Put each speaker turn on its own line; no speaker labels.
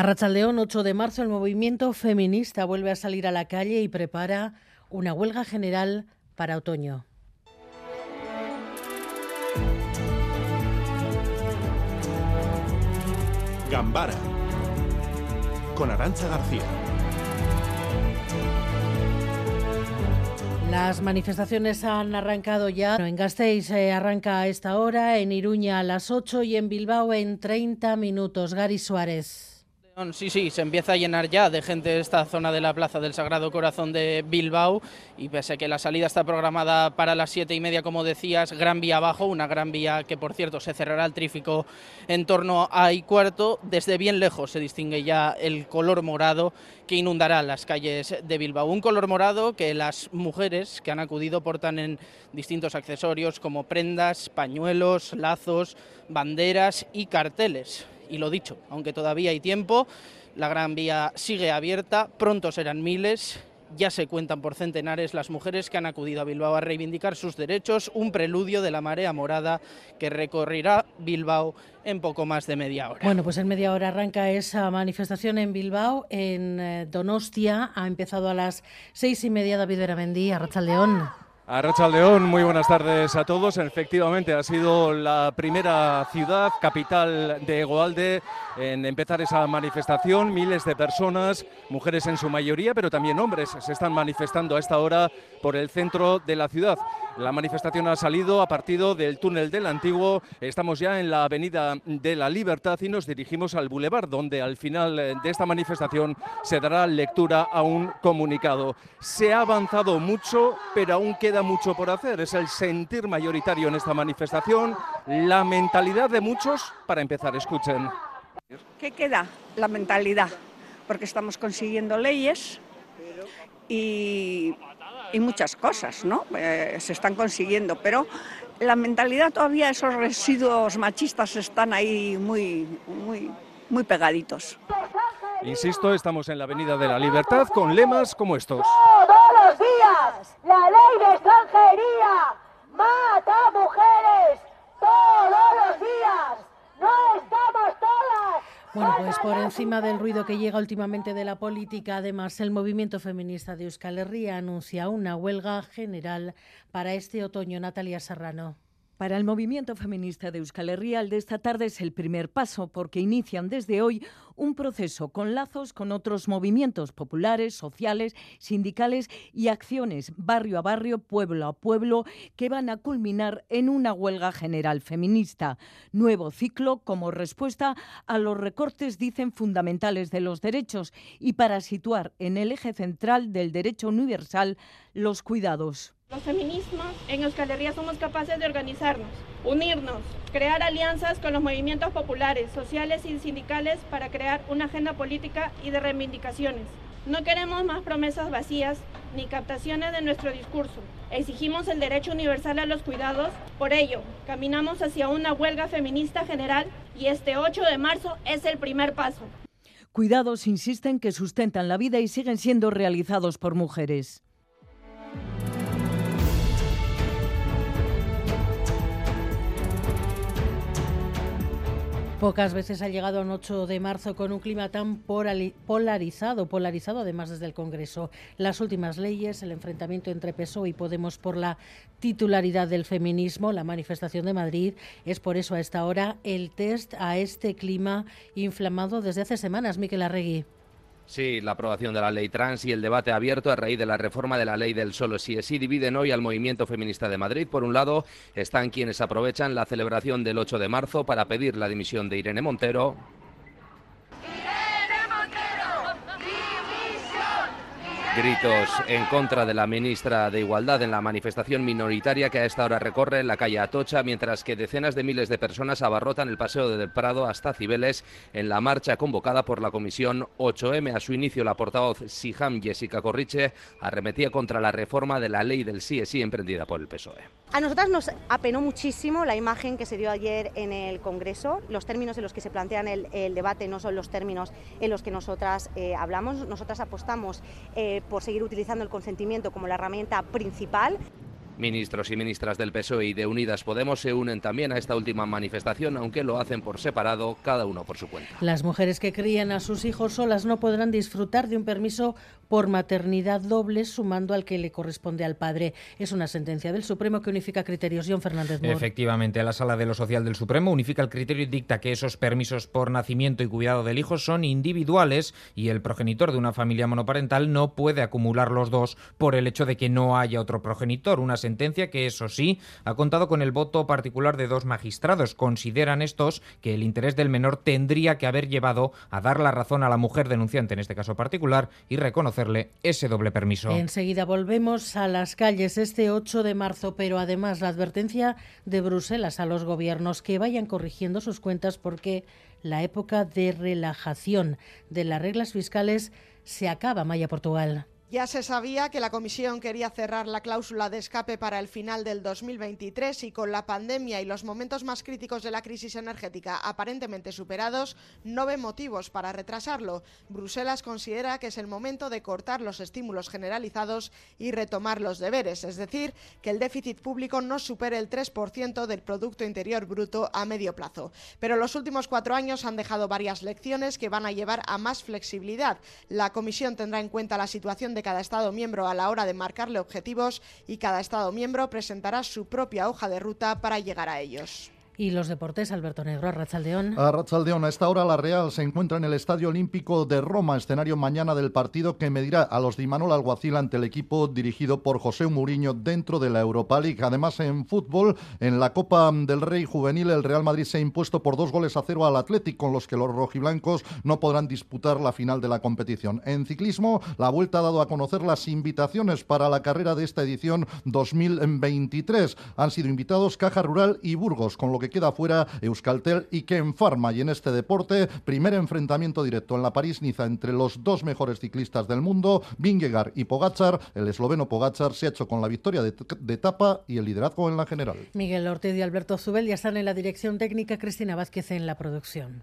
A Rachaldeón, 8 de marzo, el movimiento feminista vuelve a salir a la calle y prepara una huelga general para otoño.
Gambara con Arancha García.
Las manifestaciones han arrancado ya. En Gasteiz eh, arranca a esta hora, en Iruña a las 8 y en Bilbao en 30 minutos. Gary Suárez.
Sí, sí, se empieza a llenar ya de gente esta zona de la Plaza del Sagrado Corazón de Bilbao y pese a que la salida está programada para las siete y media, como decías, Gran Vía abajo, una gran vía que por cierto se cerrará el trífico en torno a y cuarto, desde bien lejos se distingue ya el color morado que inundará las calles de Bilbao. Un color morado que las mujeres que han acudido portan en distintos accesorios como prendas, pañuelos, lazos, banderas y carteles y lo dicho, aunque todavía hay tiempo, la Gran Vía sigue abierta, pronto serán miles, ya se cuentan por centenares las mujeres que han acudido a Bilbao a reivindicar sus derechos, un preludio de la marea morada que recorrerá Bilbao en poco más de media hora.
Bueno, pues en media hora arranca esa manifestación en Bilbao, en eh, Donostia, ha empezado a las seis y media David Veramendi, a León.
A León, muy buenas tardes a todos. Efectivamente, ha sido la primera ciudad, capital de Egoalde, en empezar esa manifestación. Miles de personas, mujeres en su mayoría, pero también hombres, se están manifestando a esta hora por el centro de la ciudad. La manifestación ha salido a partir del túnel del Antiguo. Estamos ya en la Avenida de la Libertad y nos dirigimos al Boulevard, donde al final de esta manifestación se dará lectura a un comunicado. Se ha avanzado mucho, pero aún queda mucho por hacer. Es el sentir mayoritario en esta manifestación, la mentalidad de muchos. Para empezar, escuchen.
¿Qué queda? La mentalidad, porque estamos consiguiendo leyes y y muchas cosas, ¿no? Eh, se están consiguiendo, pero la mentalidad todavía, esos residuos machistas están ahí muy, muy, muy pegaditos.
Insisto, estamos en la Avenida de la Libertad con lemas como estos.
Todos los días, la ley de extranjería mata a mujeres. Todos los días, no estamos todas.
Bueno, pues por encima del ruido que llega últimamente de la política, además el movimiento feminista de Euskal Herria anuncia una huelga general para este otoño. Natalia Serrano.
Para el movimiento feminista de Euskal Herria, el de esta tarde es el primer paso porque inician desde hoy un proceso con lazos con otros movimientos populares, sociales, sindicales y acciones barrio a barrio, pueblo a pueblo, que van a culminar en una huelga general feminista. Nuevo ciclo como respuesta a los recortes, dicen, fundamentales de los derechos y para situar en el eje central del derecho universal los cuidados.
Los feminismos en Euskal Herria somos capaces de organizarnos, unirnos, crear alianzas con los movimientos populares, sociales y sindicales para crear una agenda política y de reivindicaciones. No queremos más promesas vacías ni captaciones de nuestro discurso. Exigimos el derecho universal a los cuidados. Por ello, caminamos hacia una huelga feminista general y este 8 de marzo es el primer paso.
Cuidados insisten que sustentan la vida y siguen siendo realizados por mujeres.
Pocas veces ha llegado un 8 de marzo con un clima tan polarizado, polarizado además desde el Congreso. Las últimas leyes, el enfrentamiento entre PSOE y Podemos por la titularidad del feminismo, la manifestación de Madrid, es por eso a esta hora el test a este clima inflamado desde hace semanas. Miquel Arregui.
Sí, la aprobación de la ley trans y el debate abierto a raíz de la reforma de la ley del solo sí es sí dividen hoy al movimiento feminista de Madrid. Por un lado, están quienes aprovechan la celebración del 8 de marzo para pedir la dimisión de Irene Montero. Gritos en contra de la ministra de Igualdad en la manifestación minoritaria que a esta hora recorre la calle Atocha, mientras que decenas de miles de personas abarrotan el paseo del Prado hasta Cibeles en la marcha convocada por la Comisión 8M. A su inicio, la portavoz Siham Jessica Corriche arremetía contra la reforma de la ley del sí emprendida por el PSOE.
A nosotras nos apenó muchísimo la imagen que se dio ayer en el Congreso. Los términos en los que se plantean el, debate no son los términos en los que nosotras eh, hablamos. Nosotras apostamos eh, por seguir utilizando el consentimiento como la herramienta principal.
Ministros y ministras del PSOE y de Unidas Podemos se unen también a esta última manifestación, aunque lo hacen por separado, cada uno por su cuenta.
Las mujeres que crían a sus hijos solas no podrán disfrutar de un permiso por maternidad doble, sumando al que le corresponde al padre. Es una sentencia del Supremo que unifica criterios. John Fernández Moore.
Efectivamente, la Sala de lo Social del Supremo unifica el criterio y dicta que esos permisos por nacimiento y cuidado del hijo son individuales y el progenitor de una familia monoparental no puede acumular los dos por el hecho de que no haya otro progenitor. Una sentencia que, eso sí, ha contado con el voto particular de dos magistrados. Consideran estos que el interés del menor tendría que haber llevado a dar la razón a la mujer denunciante en este caso particular y reconocerle ese doble permiso.
Enseguida volvemos a las calles este 8 de marzo, pero además la advertencia de Bruselas a los gobiernos que vayan corrigiendo sus cuentas porque la época de relajación de las reglas fiscales se acaba, Maya Portugal.
Ya se sabía que la Comisión quería cerrar la cláusula de escape para el final del 2023 y con la pandemia y los momentos más críticos de la crisis energética aparentemente superados, no ve motivos para retrasarlo. Bruselas considera que es el momento de cortar los estímulos generalizados y retomar los deberes, es decir, que el déficit público no supere el 3% del Producto Interior Bruto a medio plazo. Pero los últimos cuatro años han dejado varias lecciones que van a llevar a más flexibilidad. La Comisión tendrá en cuenta la situación de cada Estado miembro a la hora de marcarle objetivos y cada Estado miembro presentará su propia hoja de ruta para llegar a ellos.
Y los deportes, Alberto Negro, a Rachaldeón.
A a esta hora la Real se encuentra en el Estadio Olímpico de Roma, escenario mañana del partido que medirá a los de Imanol Alguacil ante el equipo dirigido por José Mourinho dentro de la Europa League. Además, en fútbol, en la Copa del Rey Juvenil, el Real Madrid se ha impuesto por dos goles a cero al Atlético, con los que los rojiblancos no podrán disputar la final de la competición. En ciclismo, la Vuelta ha dado a conocer las invitaciones para la carrera de esta edición 2023. Han sido invitados Caja Rural y Burgos, con lo que queda fuera Euskaltel y Ken Pharma. Y en este deporte, primer enfrentamiento directo en la París-Niza entre los dos mejores ciclistas del mundo, Vingegaard y Pogachar. El esloveno Pogachar se ha hecho con la victoria de, de etapa y el liderazgo en la general.
Miguel Ortiz y Alberto Zubel ya están en la dirección técnica, Cristina Vázquez en la producción.